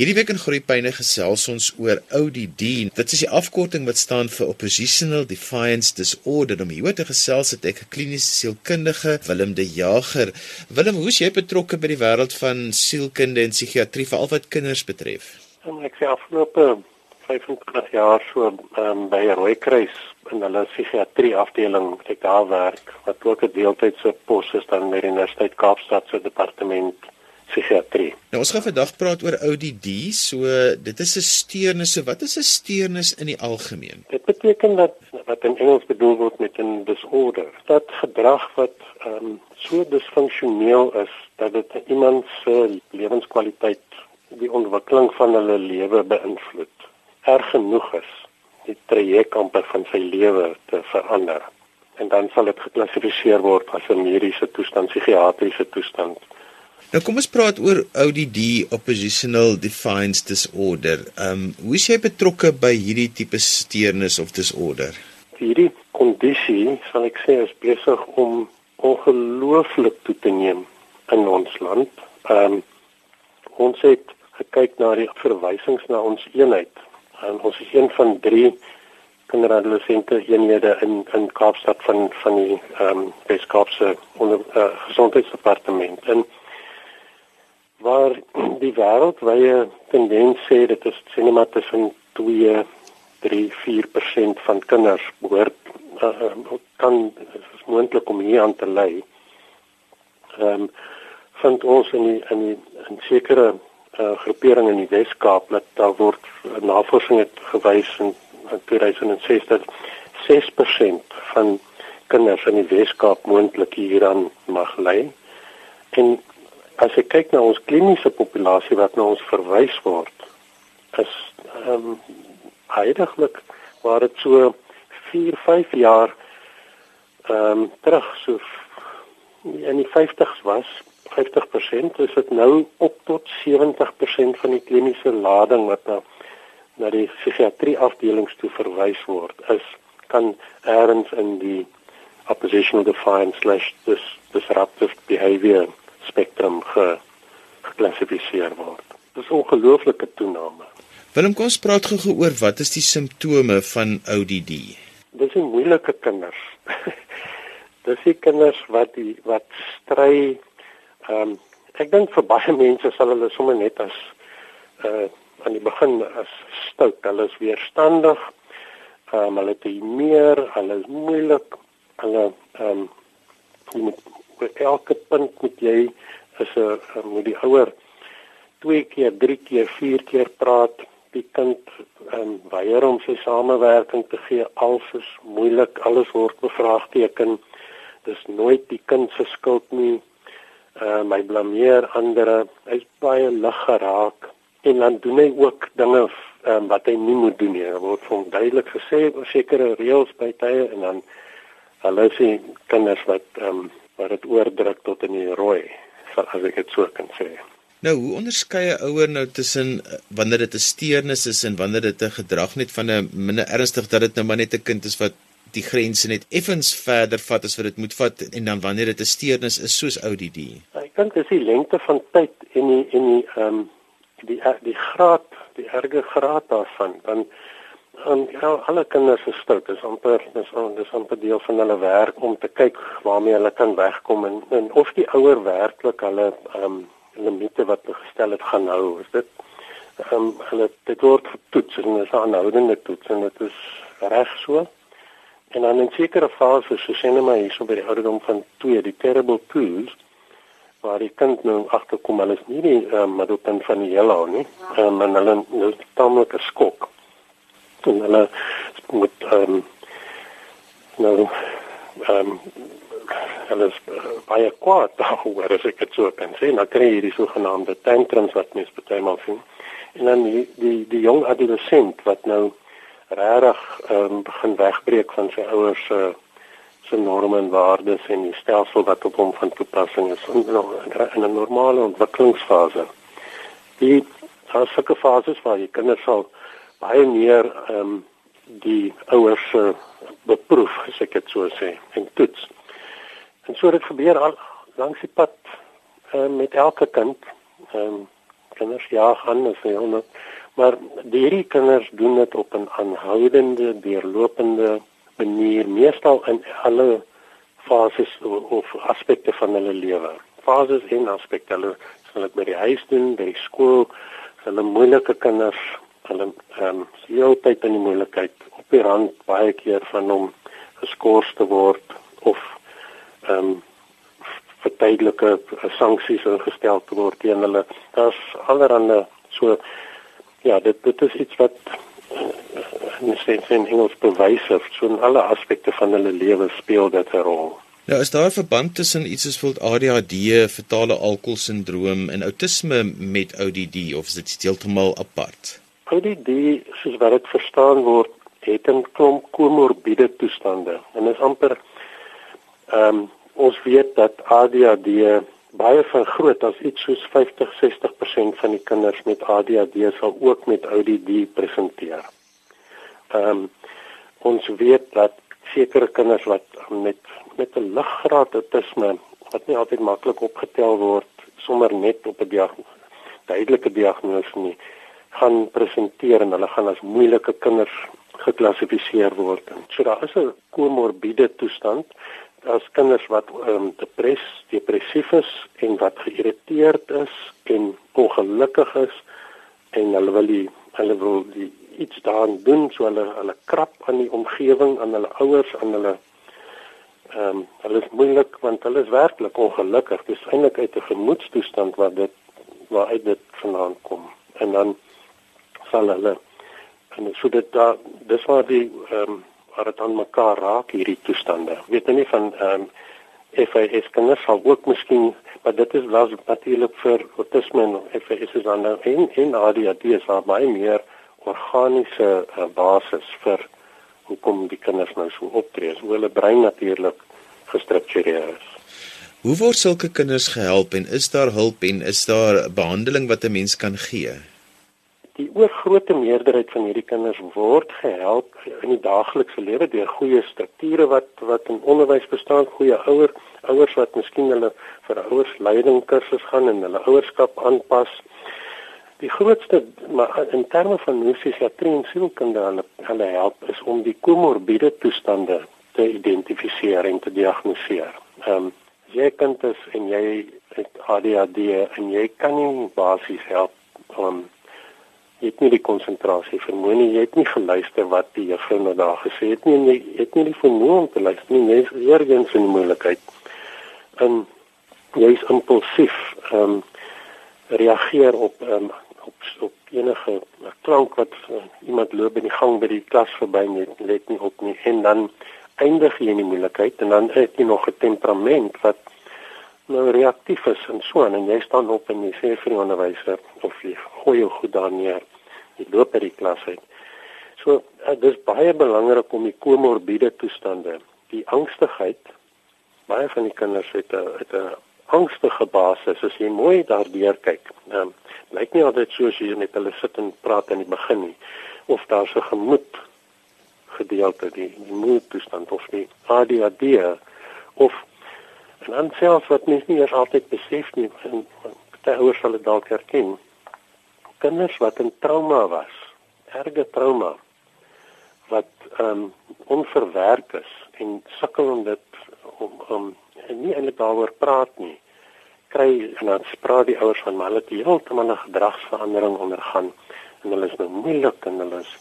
Hierdie week in Groepyne gesels ons oor ODD. Dit is die afkorting wat staan vir Oppositional Defiance Disorder. Om hieroor te gesels het ek 'n kliniese sielkundige, Willem De Jager. Willem, hoe's jy betrokke by die wêreld van sielkunde en psigiatrie veral wat kinders betref? Ek sê afgelope 25 jaar so um, by Rooikruis in hulle psigiatrie afdeling ek daar werk wat ook 'n deeltydse pos is dan by die Universiteit Kaapstad se departement psigiatrie. Nou ons gaan vandag praat oor ODD, so dit is 'n steurnis. So wat is 'n steurnis in die algemeen? Dit beteken dat wat in Engels bedoel word met 'n disorder, dat gedrag wat ehm um, so disfunksioneel is dat dit iemand se lewenskwaliteit, die ontwikkeling van hulle lewe beïnvloed. Erg genoeg is die traject amper van sy lewe te verander. En dan sal dit geklassifiseer word as 'n mediese toestand, psigiatriese toestand Nou kom ons praat oor ODD oppositional defiance disorder. Ehm um, hoe is jy betrokke by hierdie tipe steurnis of disorder? Hierdie kondisie, sal ek sê, is besig om ongelooflik toe te neem in ons land. Ehm um, ons het gekyk na die verwysings na ons eenheid. En ons is een van drie kinderadolessente eenhede in in Kaapstad van van die ehm um, Weskaapse onder uh, gesondheidsdepartement. En waar die wêreldwye tendens sê dit is sinema tussen 2 3 4% van kinders behoort uh, kan is moontlik om hier aan te lei. Ehm um, vind ons in die, in die, in sekere uh, groepering in die Weskaap dat daar word navorsing het gewys in, in 2006 dat 6% van kinders in die Weskaap moontlik hieraan mag lei. En as jy kyk na ons kliniese populasie wat na ons verwys word is ehm um, heidaglik waar dit so 4 5 jaar ehm um, terug so in die 50s was 50% is dit nou op tot 70% van die kliniese lading wat na na die psigiatrie afdelings toe verwys word is kan erns in die oppositional defiance/dis disruptive behavior spektrum ge, geklassifiseer word. Dit is 'n ongelooflike toename. Willem, kom ons praat gou oor wat is die simptome van ODD? Dis die moeilike kinders. Dis die kinders wat die wat stry ehm um, ek dink vir baie mense sal hulle sommer net as uh aan die begin as stout, hulle is weerstandig. Ehm um, hulle het meer, hulle is moeilik. Hulle ehm um, by elke punt moet jy is 'n moet die ouer twee keer, drie keer, vier keer praat. Die kind um, weier om sy samewerking te gee. Alles is moeilik, alles word bevraagteken. Dis nooit die kind se skuld nie. Ehm uh, my blameer ander. Hy's baie lig geraak en dan doen hy ook dinge um, wat hy nie moet doen nie. Daar word van duidelik gesê sekere reëls by tye en dan hulle sê kinders wat ehm um, wat dit oordruk tot in die rooi, as ek dit so kan sê. Nou, hoe onderskei 'n ouer nou tussen wanneer dit 'n steurnis is en wanneer dit 'n gedrag net van 'n minder ernstig dat dit nou maar net 'n kind is wat die grense net effens verder vat as wat dit moet vat en dan wanneer dit 'n steurnis is soos ODD. Ek dink dis die lengte van tyd en die en die ehm um, die die graad, die erge graad daarvan. Dan En ja, alle kinders is stout. Is amper dis dis amper deel van hulle werk om te kyk waarmee hulle kan wegkom en, en of die ouer werklik hulle ehm um, limite wat gestel het gaan hou. Is dit ehm um, hulle dit word getoets en dis 'n aanhoudende toets en dit is reg so. En dan in sekere fases, so sê net maar hierso by die ouderdom van 2, die terrible twos waar die kind nou agterkom hulle is nie die ehm um, middelpunt van die hele nie. Ehm um, en hulle is tamelik geskok en hulle moet ehm um, nou ehm um, hulle is uh, baie kwaad daaroor as ek dit so kan sê nou kry jy die sogenaamde tantrums wat mens baie maal sien en dan die die, die jong adolescent wat nou regtig ehm um, begin wegbreek van sy ouers se uh, se norme en waardes en die stelsel wat op hom van toepassing is in, 'n normale ontwikkelingsfase. Die daar sulke fases waar jy kinders sal baie meer ehm um, die ouers uh, beproef, as ek dit so sê, en toets. En so dit gebeur al langs die pad uh, met elke kind. Ehm um, kinders jaag aan as hy hom maar hierdie kinders doen dit op 'n aanhoudende deurlopende manier meestal in alle fases of aspekte van hulle lewe fases en aspekte hulle sal dit by die huis doen by die skool hulle moeilike kinders hulle ehm um, heeltyd in die moeilikheid op die rand baie keer van hom geskort te word of ehm um, vir tydelike sanksies ingestel te word teen hulle. Daar's allerlei so ja, dit dit is iets wat in sin in Engels bewys het so in alle aspekte van hulle lewe speel dit 'n rol. Nou is daar 'n verband tussen iets soos voelt ADHD, fetale alkoholsindroom en outisme met ODD of is dit heeltemal apart? ODD soos wat dit verstaan word, het 'n klomp komorbiede toestande en is amper ehm um, ons weet dat ADHD baie van groot as iets soos 50-60% van die kinders met ADHD sal ook met ODD presenteer. Ehm um, ons weet dat sekere kinders wat met met 'n liggraad autisme wat nie altyd maklik opgetel word sommer net op 'n diagnose duidelike diagnose nie gaan presenteer en hulle gaan as moeilike kinders geklassifiseer word. So daar is 'n komorbiede toestand. Daar's kinders wat ehm um, depres, depressief is en wat geïrriteerd is en ongelukkig is en hulle wil die, hulle wil die iets daaraan doen so hulle hulle krap aan die omgewing, aan hulle ouers, aan hulle ehm um, hulle is moeilik want hulle is werklik ongelukkig. Dis eintlik uit 'n gemoedstoestand wat dit waar uit dit vandaan kom. En dan sal hulle en so dit daar dis waar die ehm um, waar dit aan mekaar raak hierdie toestande. Weet jy nie van ehm um, FAS kinders sal ook miskien maar dit is wel natuurlik vir autisme en FAS is dan nou en en ADHD is daar baie meer organiese uh, basis vir hoekom die kinders nou so optree. So hulle brein natuurlik gestruktureer is. Hoe word sulke kinders gehelp en is daar hulp en is daar behandeling wat 'n mens kan gee? Die oorgrootste meerderheid van hierdie kinders word gehelp in die daaglikse lewe deur goeie strukture wat wat in onderwys bestaan, goeie ouer ouers wat miskien hulle vir ouers leiding kursus gaan en hulle ouerskap aanpas. Die grootste maar in terme van psigiatrie en sielkunde hulle hulle help is om die komorbiede toestande te identifiseer en te diagnoseer. Ehm um, jy kan dit en jy het ADHD en jy kan nie basies help om jy het nie die konsentrasie vermoë nie, jy het nie geluister wat die juffrou nou daar gesê het nie en jy het nie die vermoë om te luister nie, jy is eergens in die moeilikheid. En jy is impulsief, ehm um, reageer op ehm um, op op enige klank wat uh, iemand loop in die gang by die klas verby en jy let nie op nie en dan eindig jy in die moeilikheid en dan het jy nog 'n temperament wat nou reaktief is en so en jy staan op en jy sê vir die onderwyser of jy gooi jou goed daar neer jy loop by die klas uit. So uh, dis baie belangrik om die komorbiede toestande, die angstigheid, baie van die kinders het 'n het 'n angstige basis as jy mooi daardeur kyk. Ehm um, lyk nie altyd soos jy net hulle sit en praat in die begin nie of daar's 'n gemoed gedeelte die, die moed toestand of die ADHD of en dan selfs wat mens nie eers altyd besef nie en baie ouers sal dit dalk herken. Kinders wat in trauma was, erge trauma wat ehm um, onverwerk is en sukkel om dit om om nie eintlik daaroor praat nie kry en dan spraak die ouers van hulle het heeltemal 'n gedragsverandering ondergaan en hulle is nou moeilik en hulle is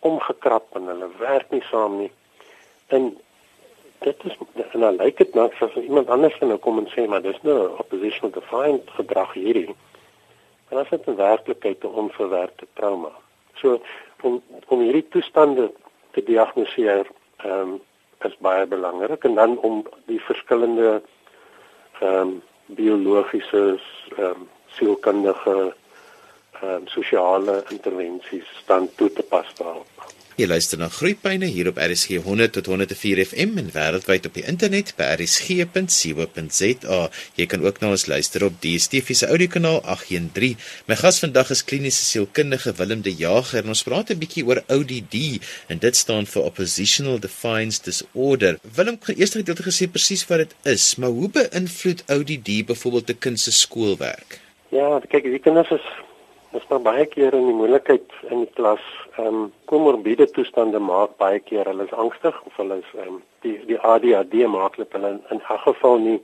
omgekrap en hulle werk nie saam nie. En dit is en dan lyk dit nou asof iemand anders nou kom en sê maar dis nou oppositional defiant gedrag hierdie En as dit in werklikheid 'n onverwerkte trauma. So om om hierdie toestande te diagnoseer, ehm um, is baie belangrik en dan om die verskillende ehm um, biologiese ehm um, sielkundige ehm um, sosiale intervensies dan toe te pas daarop. Jy luister na Groepyne hier op RSG 100 tot 104 FM en wêreldwyd op die internet by rsg.co.za. Jy kan ook na ons luister op DStv se audiokanaal 813. My gas vandag is kliniese sielkundige Willem de Jager en ons praat 'n bietjie oor ODD en dit staan vir Oppositional Defiance Disorder. Willem, eers het jy gesê presies wat dit is, maar hoe beïnvloed ODD byvoorbeeld 'n kind se skoolwerk? Ja, kyk, die kinders is Ons maar baie keer in die moeilikheid in die klas, ehm um, komorbiede toestande maak baie keer hulle is angstig of hulle is ehm um, die die ADHD maak hulle in, in elk geval nie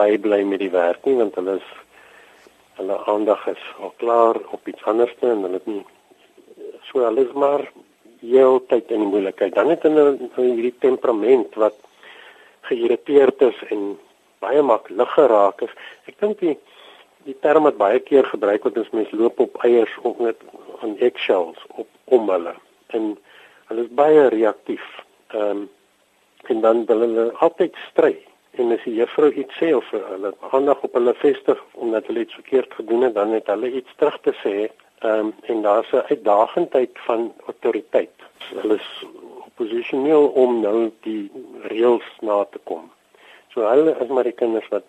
bybly met die werk nie want hulle is hulle aandag is al klaar op iets anders en hulle het nie so alles maar heeltyd in die moeilikheid. Dan het hulle hierdie temperament wat geïrriteerd is en baie maklik geraak is. Ek dink die die term wat baie keer gebruik word is mens loop op eiers of net aan eggshells op om hulle en hulle is baie reaktief. Ehm um, en dan wil hulle altyd stry en as die juffrou iets sê of hulle aandag op hulle vestig omdat hulle iets verkeerd gedoen het, dan het hulle iets terug te sê. Ehm um, en daar's 'n uitdagendheid van autoriteit. Hulle is oppositioneel om nou die reëls na te kom. So hulle is maar die kinders wat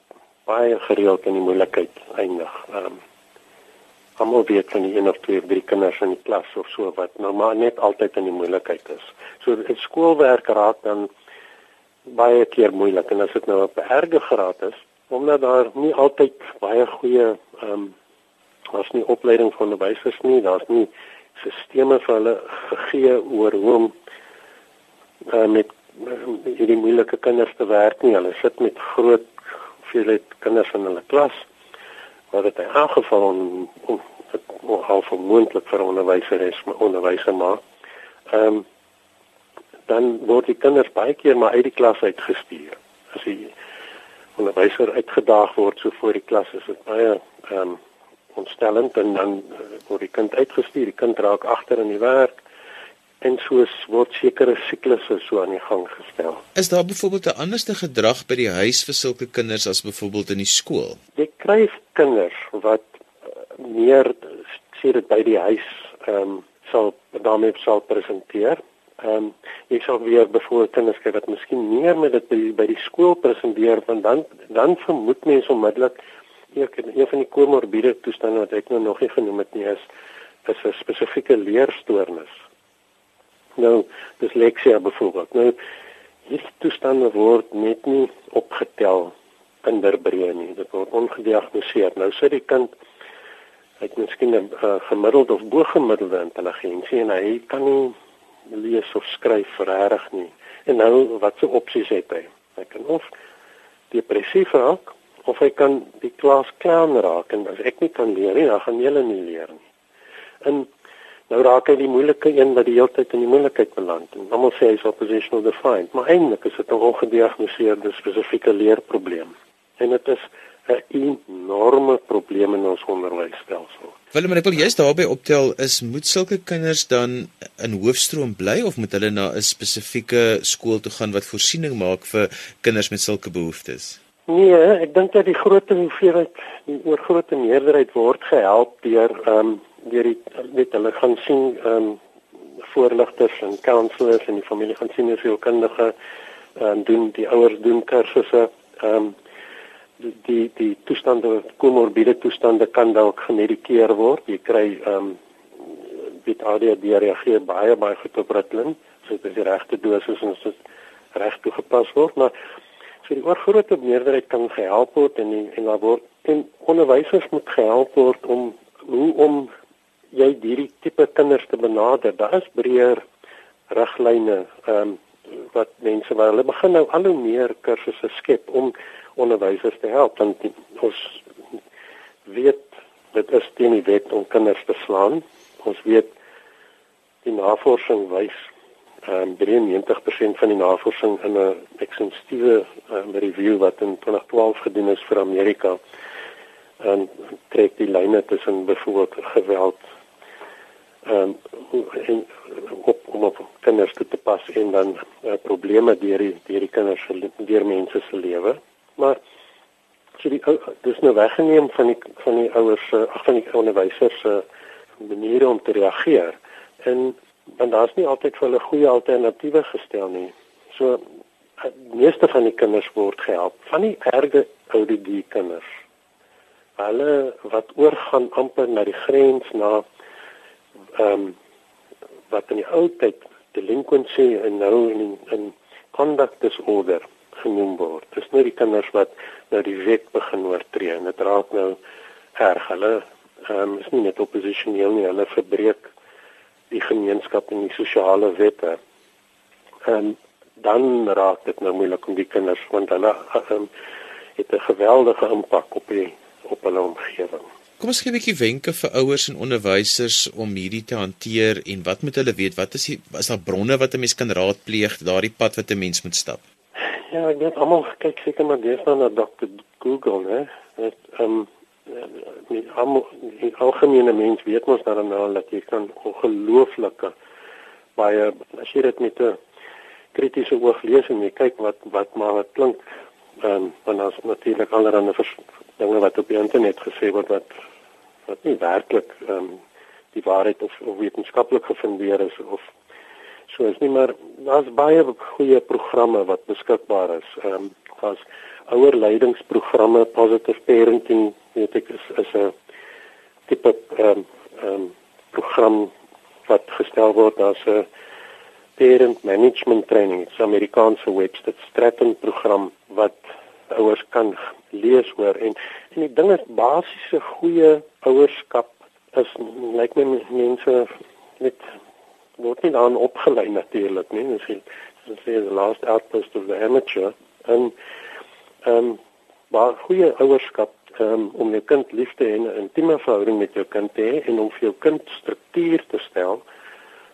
baie gereeld in die moeilikheid eindig. Ehm um, almal weet van die een of twee of drie kinders in die klas of so wat normaal net altyd in die moeilikheid is. So dit skoolwerk raak dan baie keer moeilik en as dit nou op 'n erge graad is, omdat daar nie altyd baie goeie ehm um, as nie opleiding van onderwysers nie, daar's nie sisteme vir hulle gegee oor hoe om uh, met uh, hierdie moeilike kinders te werk nie. Hulle sit met groot hoeveelheid kinders in hulle klas wat dit in elk geval om om half onmoontlik vir onderwyseres maar onderwyser maak. Ehm um, dan word die kinders baie keer maar uit die klas uitgestuur. As die onderwyser uitgedaag word so voor die klas is dit baie ehm um, ontstellend en dan uh, word die kind uitgestuur. Die kind raak agter in die werk en soos word sekere siklusse so aan die gang gestel. Is daar byvoorbeeld 'n anderste gedrag by die huis vir sulke kinders as byvoorbeeld in die skool? Jy kry kinders wat uh, meer sê dit by die huis ehm um, sal daarmee sal presenteer. Ehm um, jy sal weer byvoorbeeld kinders kry wat miskien meer met dit by, by die skool presenteer want dan dan vermoed mense onmiddellik ek een van die komorbiede toestande wat ek nou nog nie genoem het nie is is 'n spesifieke leerstoornis. Nou, disleksia byvoorbeeld. Nou, hierdie toestande word net nie opgetel kinderbreë nie. Dit word ongediagnoseer. Nou sit die kind het miskien 'n uh, gemiddelde of bo-gemiddelde intelligensie en hy kan nie lees of skryf regtig nie. En nou watse opsies het hy? Hy kan of depressief raak of hy kan die klas clown raak en as ek nie kan leer nie, dan gaan julle nie leer nie. En Nou raak hy die moeilike een wat die hele tyd in die moeilikheid beland. En almal sê hy's oppositional defiant, maar eintlik is dit 'n ongediagnoseerde spesifieke leerprobleem. En dit is 'n enorme probleem in ons onderwysstelsel. Wil ek wil juist daarby optel is moet sulke kinders dan in hoofstroom bly of moet hulle na 'n spesifieke skool toe gaan wat voorsiening maak vir kinders met sulke behoeftes? Nee, ek dink dat die groot hoeveelheid die oorgrootste meerderheid word gehelp deur ehm um, deur die weet hulle gaan sien ehm um, voorligters en counselors en die familie gaan sien hoeveel kundige ehm um, doen die ouers doen kursusse ehm um, die die die toestande komorbiede toestande kan dalk gemedikeer word. Jy kry ehm um, dit ADHD reageer baie baie goed op Ritalin so dit is die regte dosis en dit reg toegepas word maar so die oorgrootste meerderheid kan gehelp word en die, en daar word en onderwysers moet gehelp word om hoe om jy hierdie tipe kinders te benader. Daar is breër riglyne ehm um, wat mense waar hulle begin nou al hoe meer kursusse skep om onderwysers te help want ons weet dit is teen die wet om kinders te slaan. Ons weet die navorsing wys ehm um, 93% van die navorsing in 'n ekstensiewe um, review wat in 2012 gedoen is vir Amerika en trek die lyne tussen byvoorbeeld geweld ehm um, op om op kinders te pas en dan uh, probleme deur die deur die kinders deur mense se lewe. Maar so die dis nou weggeneem van die van die ouers se ag van die onderwysers se maniere om te reageer. En want daar's nie altyd vir hulle goeie alternatiewe gestel nie. So die meeste van die kinders word gehelp van die erge ODD kinders. Hulle wat oorgaan amper na die grens na ehm um, wat in die ou tyd delinquency en nou in in conduct disorder genoem word. Dis nou die kinders wat nou die wet begin oortree en dit raak nou erg. Hulle ehm um, is nie net oppositioneel nie, hulle verbreek die gemeenskap en die sosiale wette. Ehm um, dan raak dit nou moeilik om die kinders want hulle um, het 'n geweldige impak op die op hulle omgewing. Kom ons gee 'n bietjie wenke vir ouers en onderwysers om hierdie te hanteer en wat moet hulle weet? Wat is die is daar bronne wat 'n mens kan raadpleeg daardie pad wat 'n mens moet stap? Ja, ek het almal kyk seker maar deesdae na Dr. Google, né? Dit ehm um, die almal die algemene mens weet mos dan nou dat jy kan ongelooflike baie as jy dit met 'n kritiese oog lees en jy kyk wat wat maar wat klink ehm um, want daar's natuurlik allerlei dinge wat op die internet gesê word wat wat nie werklik ehm um, die waarheid of, of wetenskaplik gefundeer is of so is nie maar daar's baie goeie programme wat beskikbaar is. Ehm um, daar's ouer leidingsprogramme, positive parenting, weet ek is is 'n tipe ehm um, ehm um, program wat gestel word as 'n parent management training, 'n Amerikaanse webwerf, Stratton program wat ouers kan lees oor en en die ding is basiese goeie ouerskap is lyk my mense net word nie dan opgelei natuurlik nie. Miskien dis sê the last outpost of the amateur en ehm um, maar goeie ouerskap um, om jou kind lief te hê en 'n intieme verhouding met jou kind te hê en om vir jou kind struktuur te stel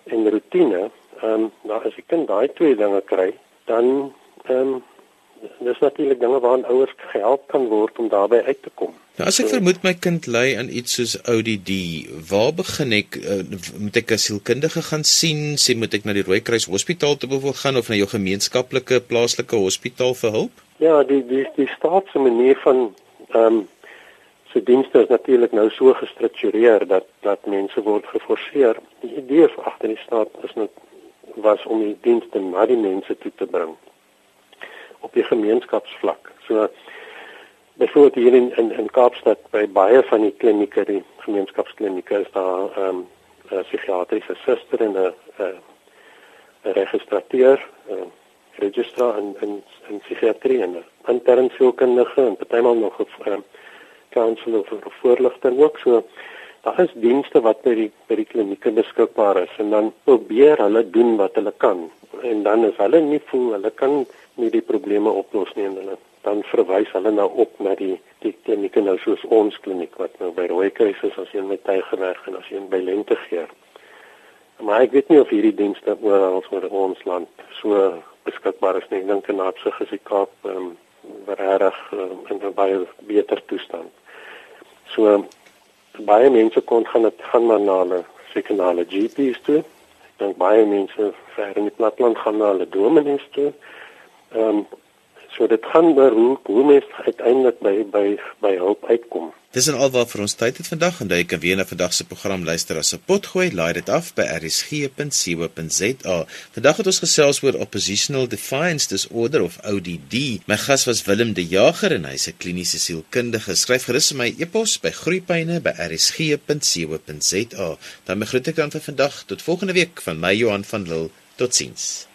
en rotine ehm um, nou as die kind daai twee dinge kry dan ehm um, dis natuurlik dinge waaraan ouers gehelp kan word om daarbey uit te kom. Nou as ek so, vermoed my kind ly aan iets soos ODD, waar begin ek uh, moet ek 'n sielkundige gaan sien? Sê moet ek na die Rooikruis Hospitaal toe bevoor gaan of na jou gemeenskaplike plaaslike hospitaal vir hulp? Ja, die die die staatse manier van ehm um, se dienste is natuurlik nou so gestruktureer dat dat mense word geforseer. Die idee agter die staat is net was om die dienste na die mense toe te bring op die gemeenskapsvlak. So byvoorbeeld hier in in, in Kaapstad by baie van die klinieke, die gemeenskapsklinieke is daar ehm um, 'n psigiatriese suster en 'n 'n registrateur, 'n registrar en en en psigiatrie en 'n intern sielkundige en partymal nog 'n ehm, counselor vir voorligting ook. So daar is dienste wat by die by die klinieke beskikbaar is en dan probeer hulle doen wat hulle kan en dan is hulle nie voel hulle kan nie die probleme oplos nie en hulle dan verwys hulle nou op na die die klinieke nou soos ons kliniek wat nou by Rooikruis is as jy met Tygerberg en as jy by Lentegeer. Maar ek weet nie of hierdie dienste oral oor ons land so beskikbaar is nie. Ek dink in Natsig is die Kaap ehm um, regtig um, in 'n baie beter toestand. So baie mense kon gaan dit gaan maar na hulle sekonale GP's toe. Ek dink baie mense ver in die platland gaan na hulle dominees toe. Ehm um, so dit gaan oor hoe hoe mens uiteindelik by by by hulp uitkom. Dis en alwaar vir ons tyd het vandag en jy kan weer na vandag se program luister as 'n potgooi, laai dit af by rsg.co.za. Vandag het ons gesels oor oppositional defiance disorder of ODD. My gas was Willem De Jager en hy's 'n kliniese sielkundige. Skryf gerus my e-pos by groeipyne@rsg.co.za. Dan groet ek dan vir vandag tot volgende week van my Johan van Lille. Totsiens.